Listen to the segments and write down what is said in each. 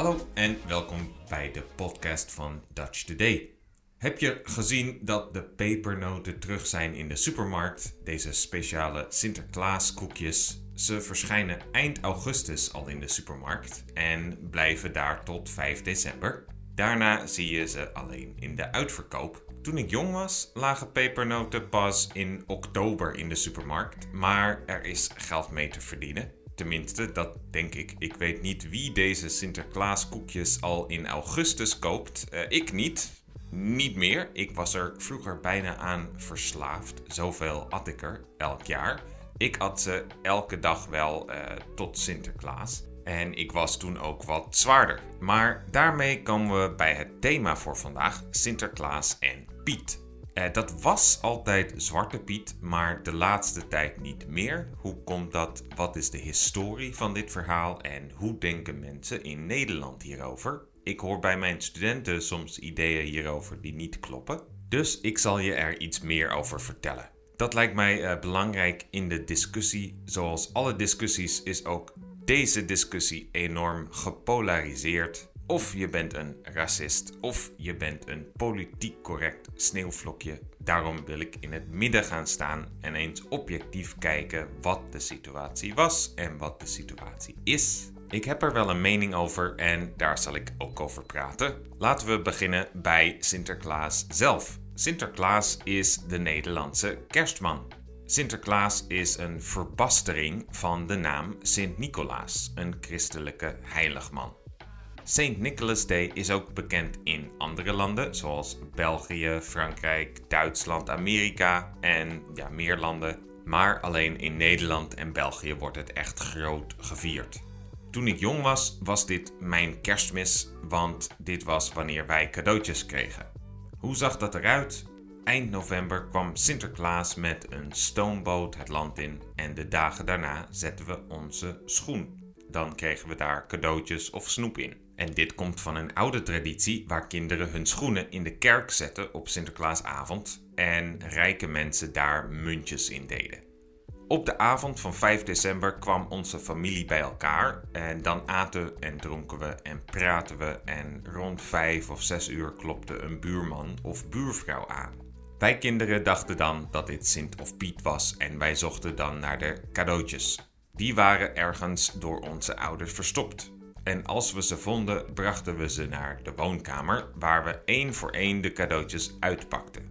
Hallo en welkom bij de podcast van Dutch Today. Heb je gezien dat de pepernoten terug zijn in de supermarkt? Deze speciale Sinterklaas koekjes. Ze verschijnen eind augustus al in de supermarkt en blijven daar tot 5 december. Daarna zie je ze alleen in de uitverkoop. Toen ik jong was, lagen pepernoten pas in oktober in de supermarkt, maar er is geld mee te verdienen. Tenminste, dat denk ik. Ik weet niet wie deze Sinterklaas koekjes al in augustus koopt. Uh, ik niet. Niet meer. Ik was er vroeger bijna aan verslaafd. Zoveel at ik er elk jaar. Ik at ze elke dag wel uh, tot Sinterklaas. En ik was toen ook wat zwaarder. Maar daarmee komen we bij het thema voor vandaag: Sinterklaas en Piet. Uh, dat was altijd Zwarte Piet, maar de laatste tijd niet meer. Hoe komt dat? Wat is de historie van dit verhaal en hoe denken mensen in Nederland hierover? Ik hoor bij mijn studenten soms ideeën hierover die niet kloppen. Dus ik zal je er iets meer over vertellen. Dat lijkt mij uh, belangrijk in de discussie. Zoals alle discussies is ook deze discussie enorm gepolariseerd. Of je bent een racist, of je bent een politiek correct sneeuwvlokje. Daarom wil ik in het midden gaan staan en eens objectief kijken wat de situatie was en wat de situatie is. Ik heb er wel een mening over en daar zal ik ook over praten. Laten we beginnen bij Sinterklaas zelf. Sinterklaas is de Nederlandse kerstman. Sinterklaas is een verbastering van de naam Sint-Nicolaas, een christelijke heiligman. St. Nicholas Day is ook bekend in andere landen, zoals België, Frankrijk, Duitsland, Amerika en ja, meer landen. Maar alleen in Nederland en België wordt het echt groot gevierd. Toen ik jong was, was dit mijn kerstmis, want dit was wanneer wij cadeautjes kregen. Hoe zag dat eruit? Eind november kwam Sinterklaas met een stoomboot het land in en de dagen daarna zetten we onze schoen. Dan kregen we daar cadeautjes of snoep in. En dit komt van een oude traditie waar kinderen hun schoenen in de kerk zetten op Sinterklaasavond en rijke mensen daar muntjes in deden. Op de avond van 5 december kwam onze familie bij elkaar en dan aten en dronken we en praten we en rond 5 of 6 uur klopte een buurman of buurvrouw aan. Wij kinderen dachten dan dat dit Sint of Piet was en wij zochten dan naar de cadeautjes. Die waren ergens door onze ouders verstopt. En als we ze vonden, brachten we ze naar de woonkamer, waar we één voor één de cadeautjes uitpakten.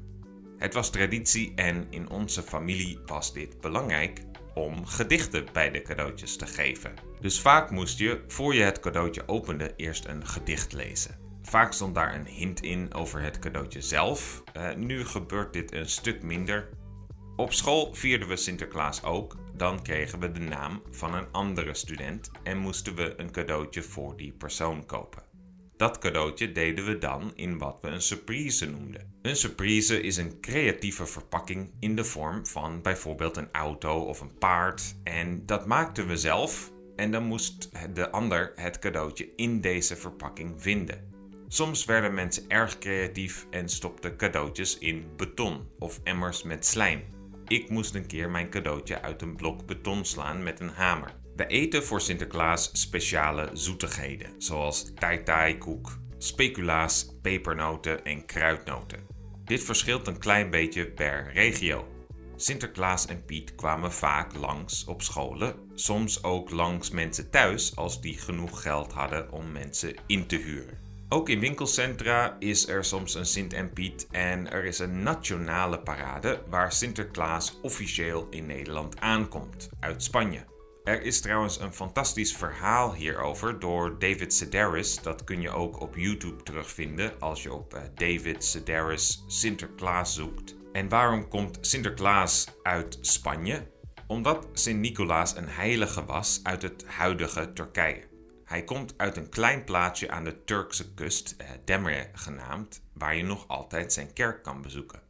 Het was traditie en in onze familie was dit belangrijk om gedichten bij de cadeautjes te geven. Dus vaak moest je, voor je het cadeautje opende, eerst een gedicht lezen. Vaak stond daar een hint in over het cadeautje zelf. Uh, nu gebeurt dit een stuk minder. Op school vierden we Sinterklaas ook, dan kregen we de naam van een andere student en moesten we een cadeautje voor die persoon kopen. Dat cadeautje deden we dan in wat we een surprise noemden. Een surprise is een creatieve verpakking in de vorm van bijvoorbeeld een auto of een paard. En dat maakten we zelf en dan moest de ander het cadeautje in deze verpakking vinden. Soms werden mensen erg creatief en stopten cadeautjes in beton of emmers met slijm. Ik moest een keer mijn cadeautje uit een blok beton slaan met een hamer. We eten voor Sinterklaas speciale zoetigheden, zoals tai koek, speculaas, pepernoten en kruidnoten. Dit verschilt een klein beetje per regio. Sinterklaas en Piet kwamen vaak langs op scholen, soms ook langs mensen thuis als die genoeg geld hadden om mensen in te huren. Ook in winkelcentra is er soms een Sint en Piet en er is een nationale parade waar Sinterklaas officieel in Nederland aankomt, uit Spanje. Er is trouwens een fantastisch verhaal hierover door David Sedaris. Dat kun je ook op YouTube terugvinden als je op eh, David Sedaris Sinterklaas zoekt. En waarom komt Sinterklaas uit Spanje? Omdat Sint Nicolaas een heilige was uit het huidige Turkije. Hij komt uit een klein plaatsje aan de Turkse kust, eh, Demre genaamd, waar je nog altijd zijn kerk kan bezoeken.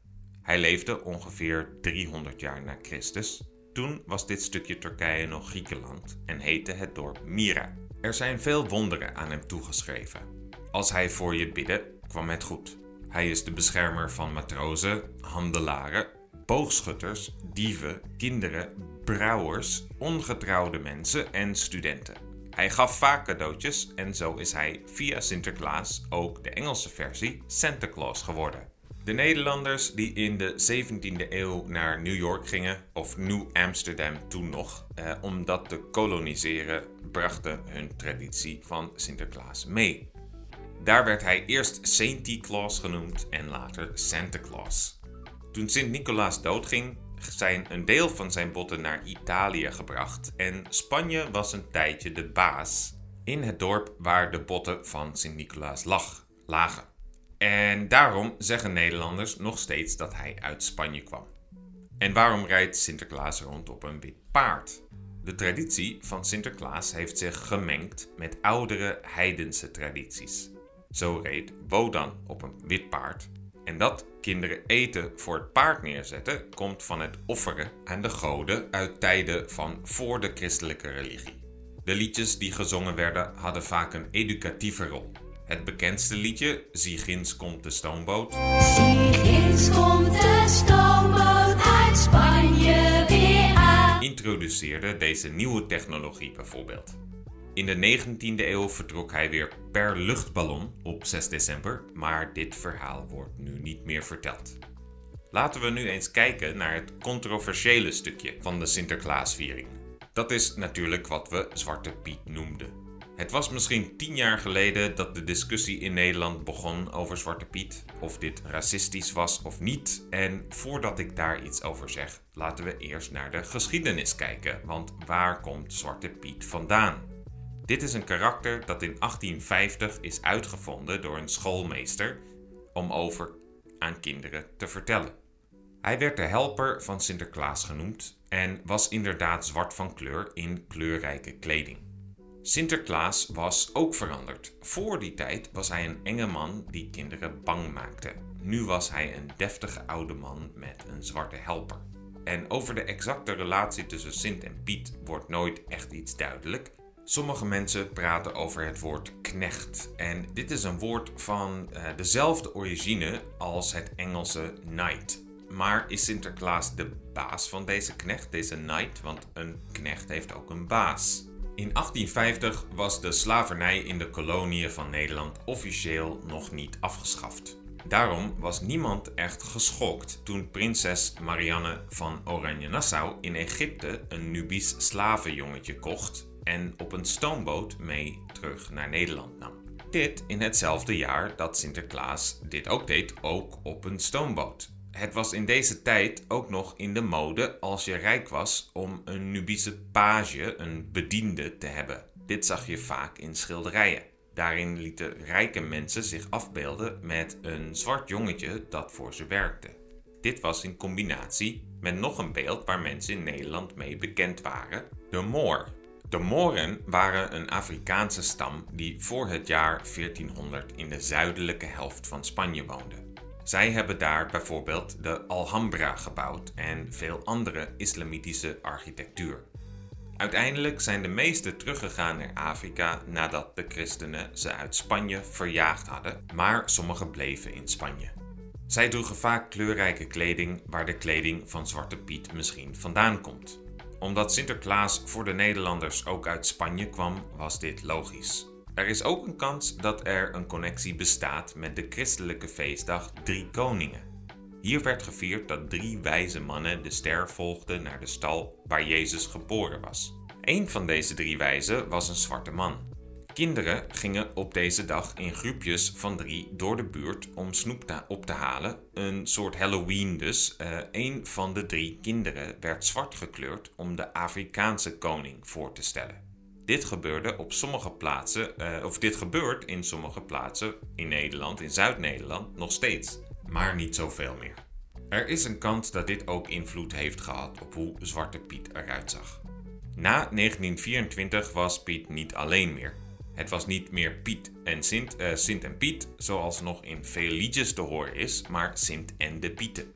Hij leefde ongeveer 300 jaar na Christus. Toen was dit stukje Turkije nog Griekenland en heette het dorp Myra. Er zijn veel wonderen aan hem toegeschreven. Als hij voor je bidde, kwam het goed. Hij is de beschermer van matrozen, handelaren, boogschutters, dieven, kinderen, brouwers, ongetrouwde mensen en studenten. Hij gaf vaak cadeautjes en zo is hij via Sinterklaas ook de Engelse versie Santa Claus geworden. De Nederlanders die in de 17e eeuw naar New York gingen, of New Amsterdam toen nog, eh, om dat te koloniseren, brachten hun traditie van Sinterklaas mee. Daar werd hij eerst Saint Claus genoemd en later Santa Claus. Toen Sint-Nicolaas doodging, zijn een deel van zijn botten naar Italië gebracht en Spanje was een tijdje de baas in het dorp waar de botten van Sint-Nicolaas lag, lagen. En daarom zeggen Nederlanders nog steeds dat hij uit Spanje kwam. En waarom rijdt Sinterklaas rond op een wit paard? De traditie van Sinterklaas heeft zich gemengd met oudere heidense tradities. Zo reed Wodan op een wit paard. En dat kinderen eten voor het paard neerzetten komt van het offeren aan de goden uit tijden van voor de christelijke religie. De liedjes die gezongen werden hadden vaak een educatieve rol. Het bekendste liedje, Ziegins komt de stoomboot. Ziegins komt de stoomboot uit Spanje weer aan. Introduceerde deze nieuwe technologie bijvoorbeeld. In de 19e eeuw vertrok hij weer per luchtballon op 6 december, maar dit verhaal wordt nu niet meer verteld. Laten we nu eens kijken naar het controversiële stukje van de Sinterklaasviering. Dat is natuurlijk wat we Zwarte Piet noemden. Het was misschien tien jaar geleden dat de discussie in Nederland begon over Zwarte Piet, of dit racistisch was of niet. En voordat ik daar iets over zeg, laten we eerst naar de geschiedenis kijken, want waar komt Zwarte Piet vandaan? Dit is een karakter dat in 1850 is uitgevonden door een schoolmeester om over aan kinderen te vertellen. Hij werd de helper van Sinterklaas genoemd en was inderdaad zwart van kleur in kleurrijke kleding. Sinterklaas was ook veranderd. Voor die tijd was hij een enge man die kinderen bang maakte. Nu was hij een deftige oude man met een zwarte helper. En over de exacte relatie tussen Sint en Piet wordt nooit echt iets duidelijk. Sommige mensen praten over het woord knecht. En dit is een woord van uh, dezelfde origine als het Engelse knight. Maar is Sinterklaas de baas van deze knecht, deze knight? Want een knecht heeft ook een baas. In 1850 was de slavernij in de koloniën van Nederland officieel nog niet afgeschaft. Daarom was niemand echt geschokt toen prinses Marianne van Oranje-Nassau in Egypte een Nubisch slavenjongetje kocht en op een stoomboot mee terug naar Nederland nam. Dit in hetzelfde jaar dat Sinterklaas dit ook deed, ook op een stoomboot. Het was in deze tijd ook nog in de mode als je rijk was om een Nubische page, een bediende, te hebben. Dit zag je vaak in schilderijen. Daarin lieten rijke mensen zich afbeelden met een zwart jongetje dat voor ze werkte. Dit was in combinatie met nog een beeld waar mensen in Nederland mee bekend waren: de Moor. De Moren waren een Afrikaanse stam die voor het jaar 1400 in de zuidelijke helft van Spanje woonde. Zij hebben daar bijvoorbeeld de Alhambra gebouwd en veel andere islamitische architectuur. Uiteindelijk zijn de meesten teruggegaan naar Afrika nadat de christenen ze uit Spanje verjaagd hadden, maar sommigen bleven in Spanje. Zij droegen vaak kleurrijke kleding waar de kleding van Zwarte Piet misschien vandaan komt. Omdat Sinterklaas voor de Nederlanders ook uit Spanje kwam, was dit logisch. Er is ook een kans dat er een connectie bestaat met de christelijke feestdag Drie Koningen. Hier werd gevierd dat drie wijze mannen de ster volgden naar de stal waar Jezus geboren was. Een van deze drie wijzen was een zwarte man. Kinderen gingen op deze dag in groepjes van drie door de buurt om snoep op te halen. Een soort Halloween dus. Uh, een van de drie kinderen werd zwart gekleurd om de Afrikaanse koning voor te stellen. Dit gebeurde op sommige plaatsen, uh, of dit gebeurt in sommige plaatsen in Nederland, in Zuid-Nederland, nog steeds. Maar niet zoveel meer. Er is een kans dat dit ook invloed heeft gehad op hoe Zwarte Piet eruit zag. Na 1924 was Piet niet alleen meer. Het was niet meer Piet en Sint, uh, Sint en Piet, zoals nog in veel liedjes te horen is, maar Sint en de Pieten.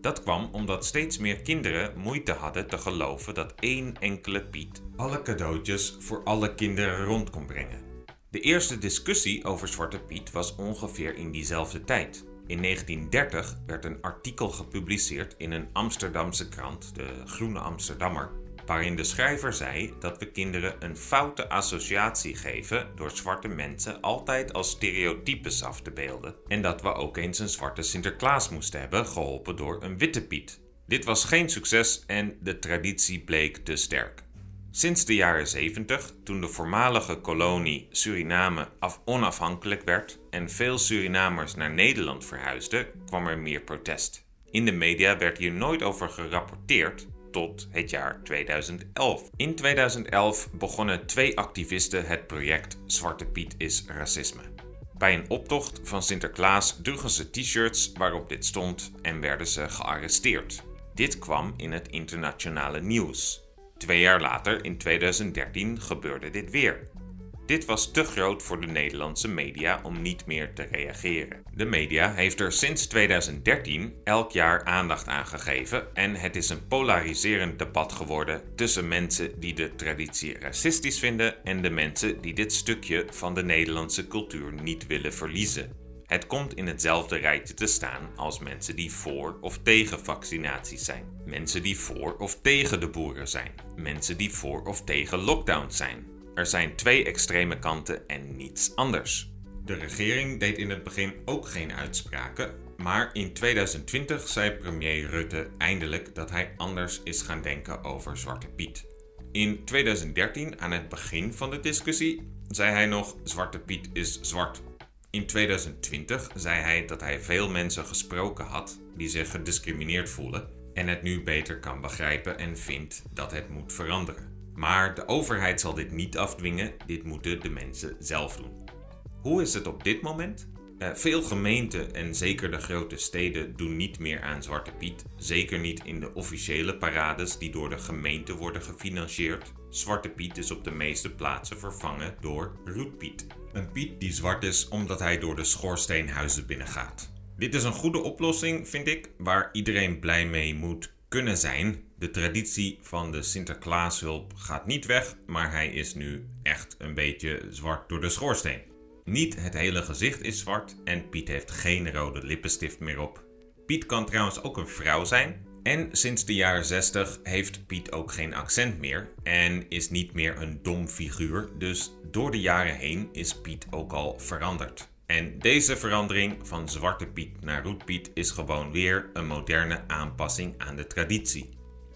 Dat kwam omdat steeds meer kinderen moeite hadden te geloven dat één enkele Piet alle cadeautjes voor alle kinderen rond kon brengen. De eerste discussie over Zwarte Piet was ongeveer in diezelfde tijd. In 1930 werd een artikel gepubliceerd in een Amsterdamse krant, de Groene Amsterdammer, waarin de schrijver zei dat we kinderen een foute associatie geven door zwarte mensen altijd als stereotypes af te beelden en dat we ook eens een zwarte Sinterklaas moesten hebben, geholpen door een witte Piet. Dit was geen succes en de traditie bleek te sterk. Sinds de jaren 70, toen de voormalige kolonie Suriname af onafhankelijk werd en veel Surinamers naar Nederland verhuisden, kwam er meer protest. In de media werd hier nooit over gerapporteerd tot het jaar 2011. In 2011 begonnen twee activisten het project Zwarte Piet is racisme. Bij een optocht van Sinterklaas droegen ze t-shirts waarop dit stond en werden ze gearresteerd. Dit kwam in het internationale nieuws. Twee jaar later, in 2013, gebeurde dit weer. Dit was te groot voor de Nederlandse media om niet meer te reageren. De media heeft er sinds 2013 elk jaar aandacht aan gegeven en het is een polariserend debat geworden tussen mensen die de traditie racistisch vinden en de mensen die dit stukje van de Nederlandse cultuur niet willen verliezen. Het komt in hetzelfde rijtje te staan als mensen die voor of tegen vaccinaties zijn. Mensen die voor of tegen de boeren zijn. Mensen die voor of tegen lockdowns zijn. Er zijn twee extreme kanten en niets anders. De regering deed in het begin ook geen uitspraken, maar in 2020 zei premier Rutte eindelijk dat hij anders is gaan denken over Zwarte Piet. In 2013, aan het begin van de discussie, zei hij nog: Zwarte Piet is zwart. In 2020 zei hij dat hij veel mensen gesproken had die zich gediscrimineerd voelen en het nu beter kan begrijpen en vindt dat het moet veranderen. Maar de overheid zal dit niet afdwingen, dit moeten de mensen zelf doen. Hoe is het op dit moment? Uh, veel gemeenten en zeker de grote steden doen niet meer aan Zwarte Piet. Zeker niet in de officiële parades die door de gemeente worden gefinancierd. Zwarte Piet is op de meeste plaatsen vervangen door Roetpiet. Een Piet die zwart is omdat hij door de schoorsteenhuizen binnengaat. Dit is een goede oplossing, vind ik, waar iedereen blij mee moet kunnen zijn. De traditie van de Sinterklaashulp gaat niet weg, maar hij is nu echt een beetje zwart door de schoorsteen. Niet het hele gezicht is zwart en Piet heeft geen rode lippenstift meer op. Piet kan trouwens ook een vrouw zijn. En sinds de jaren 60 heeft Piet ook geen accent meer en is niet meer een dom figuur. Dus door de jaren heen is Piet ook al veranderd. En deze verandering van Zwarte Piet naar Roetpiet is gewoon weer een moderne aanpassing aan de traditie.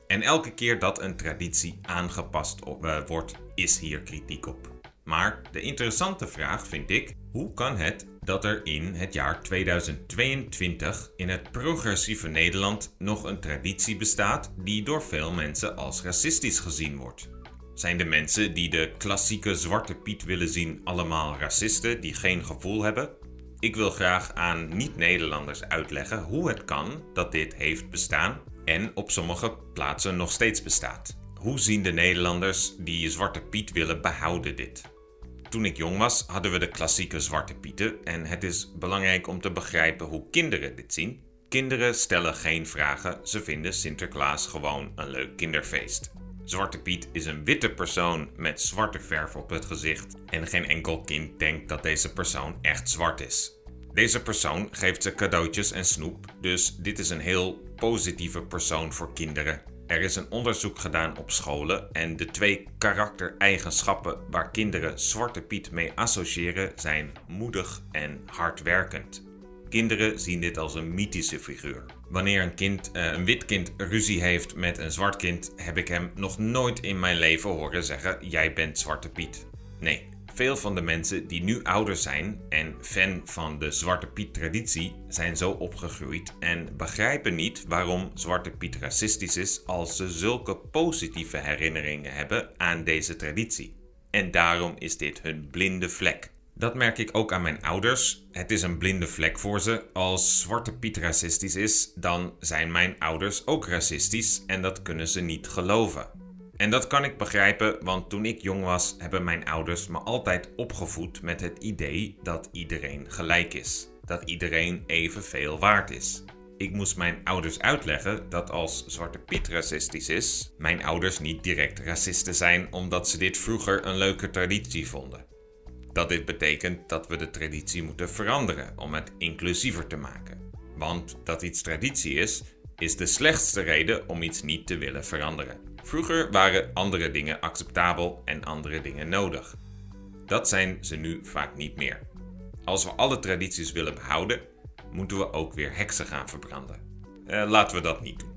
En elke keer dat een traditie aangepast eh, wordt, is hier kritiek op. Maar de interessante vraag vind ik: hoe kan het dat er in het jaar 2022 in het progressieve Nederland nog een traditie bestaat die door veel mensen als racistisch gezien wordt? Zijn de mensen die de klassieke Zwarte Piet willen zien allemaal racisten die geen gevoel hebben? Ik wil graag aan niet-Nederlanders uitleggen hoe het kan dat dit heeft bestaan en op sommige plaatsen nog steeds bestaat. Hoe zien de Nederlanders die Zwarte Piet willen behouden dit? Toen ik jong was, hadden we de klassieke Zwarte Pieten en het is belangrijk om te begrijpen hoe kinderen dit zien. Kinderen stellen geen vragen, ze vinden Sinterklaas gewoon een leuk kinderfeest. Zwarte Piet is een witte persoon met zwarte verf op het gezicht en geen enkel kind denkt dat deze persoon echt zwart is. Deze persoon geeft ze cadeautjes en snoep, dus dit is een heel positieve persoon voor kinderen. Er is een onderzoek gedaan op scholen en de twee karaktereigenschappen waar kinderen Zwarte Piet mee associëren zijn moedig en hardwerkend. Kinderen zien dit als een mythische figuur. Wanneer een, kind, eh, een wit kind ruzie heeft met een zwart kind, heb ik hem nog nooit in mijn leven horen zeggen: Jij bent Zwarte Piet. Nee, veel van de mensen die nu ouder zijn en fan van de Zwarte Piet-traditie zijn zo opgegroeid en begrijpen niet waarom Zwarte Piet racistisch is als ze zulke positieve herinneringen hebben aan deze traditie. En daarom is dit hun blinde vlek. Dat merk ik ook aan mijn ouders. Het is een blinde vlek voor ze. Als Zwarte Piet racistisch is, dan zijn mijn ouders ook racistisch en dat kunnen ze niet geloven. En dat kan ik begrijpen, want toen ik jong was, hebben mijn ouders me altijd opgevoed met het idee dat iedereen gelijk is. Dat iedereen evenveel waard is. Ik moest mijn ouders uitleggen dat als Zwarte Piet racistisch is, mijn ouders niet direct racisten zijn omdat ze dit vroeger een leuke traditie vonden dat dit betekent dat we de traditie moeten veranderen om het inclusiever te maken. Want dat iets traditie is, is de slechtste reden om iets niet te willen veranderen. Vroeger waren andere dingen acceptabel en andere dingen nodig. Dat zijn ze nu vaak niet meer. Als we alle tradities willen behouden, moeten we ook weer heksen gaan verbranden. Eh, laten we dat niet doen.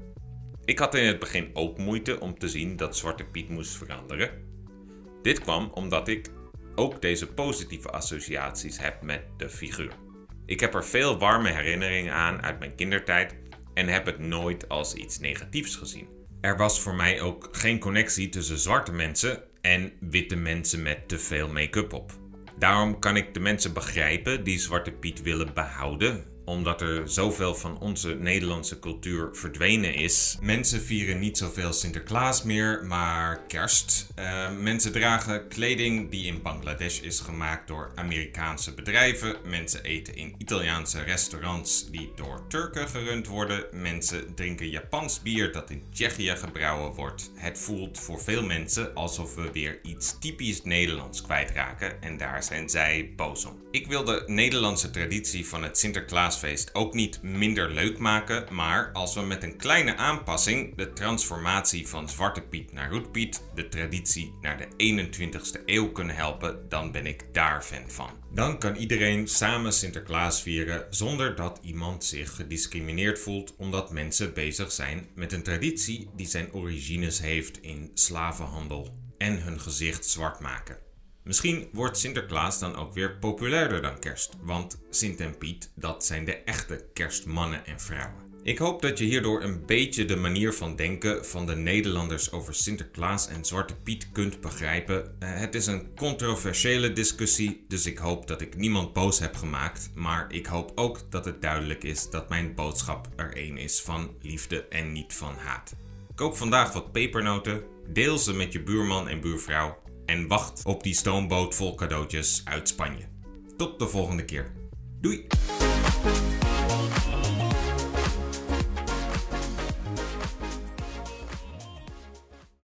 Ik had in het begin ook moeite om te zien dat Zwarte Piet moest veranderen. Dit kwam omdat ik ook deze positieve associaties heb met de figuur. Ik heb er veel warme herinneringen aan uit mijn kindertijd en heb het nooit als iets negatiefs gezien. Er was voor mij ook geen connectie tussen zwarte mensen en witte mensen met te veel make-up op. Daarom kan ik de mensen begrijpen die Zwarte Piet willen behouden omdat er zoveel van onze Nederlandse cultuur verdwenen is. Mensen vieren niet zoveel Sinterklaas meer, maar kerst. Uh, mensen dragen kleding die in Bangladesh is gemaakt door Amerikaanse bedrijven. Mensen eten in Italiaanse restaurants die door Turken gerund worden. Mensen drinken Japans bier dat in Tsjechië gebrouwen wordt. Het voelt voor veel mensen alsof we weer iets typisch Nederlands kwijtraken en daar zijn zij boos om. Ik wil de Nederlandse traditie van het Sinterklaas ook niet minder leuk maken, maar als we met een kleine aanpassing de transformatie van Zwarte Piet naar Roetpiet, de traditie naar de 21ste eeuw kunnen helpen, dan ben ik daar fan van. Dan kan iedereen samen Sinterklaas vieren zonder dat iemand zich gediscrimineerd voelt omdat mensen bezig zijn met een traditie die zijn origines heeft in slavenhandel en hun gezicht zwart maken. Misschien wordt Sinterklaas dan ook weer populairder dan kerst, want Sint en Piet, dat zijn de echte kerstmannen en vrouwen. Ik hoop dat je hierdoor een beetje de manier van denken van de Nederlanders over Sinterklaas en Zwarte Piet kunt begrijpen. Eh, het is een controversiële discussie, dus ik hoop dat ik niemand boos heb gemaakt. Maar ik hoop ook dat het duidelijk is dat mijn boodschap er één is van liefde en niet van haat. Koop vandaag wat pepernoten, deel ze met je buurman en buurvrouw en wacht op die stoomboot vol cadeautjes uit Spanje. Tot de volgende keer. Doei!